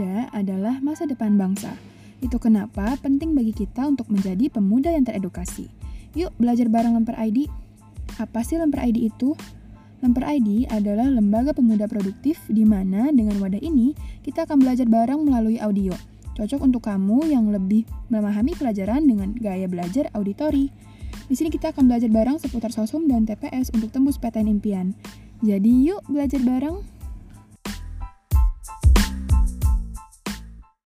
muda adalah masa depan bangsa. Itu kenapa penting bagi kita untuk menjadi pemuda yang teredukasi. Yuk belajar bareng Lemper ID. Apa sih Lemper ID itu? Lemper ID adalah lembaga pemuda produktif di mana dengan wadah ini kita akan belajar bareng melalui audio. Cocok untuk kamu yang lebih memahami pelajaran dengan gaya belajar auditori. Di sini kita akan belajar bareng seputar sosum dan TPS untuk tembus PTN impian. Jadi yuk belajar bareng.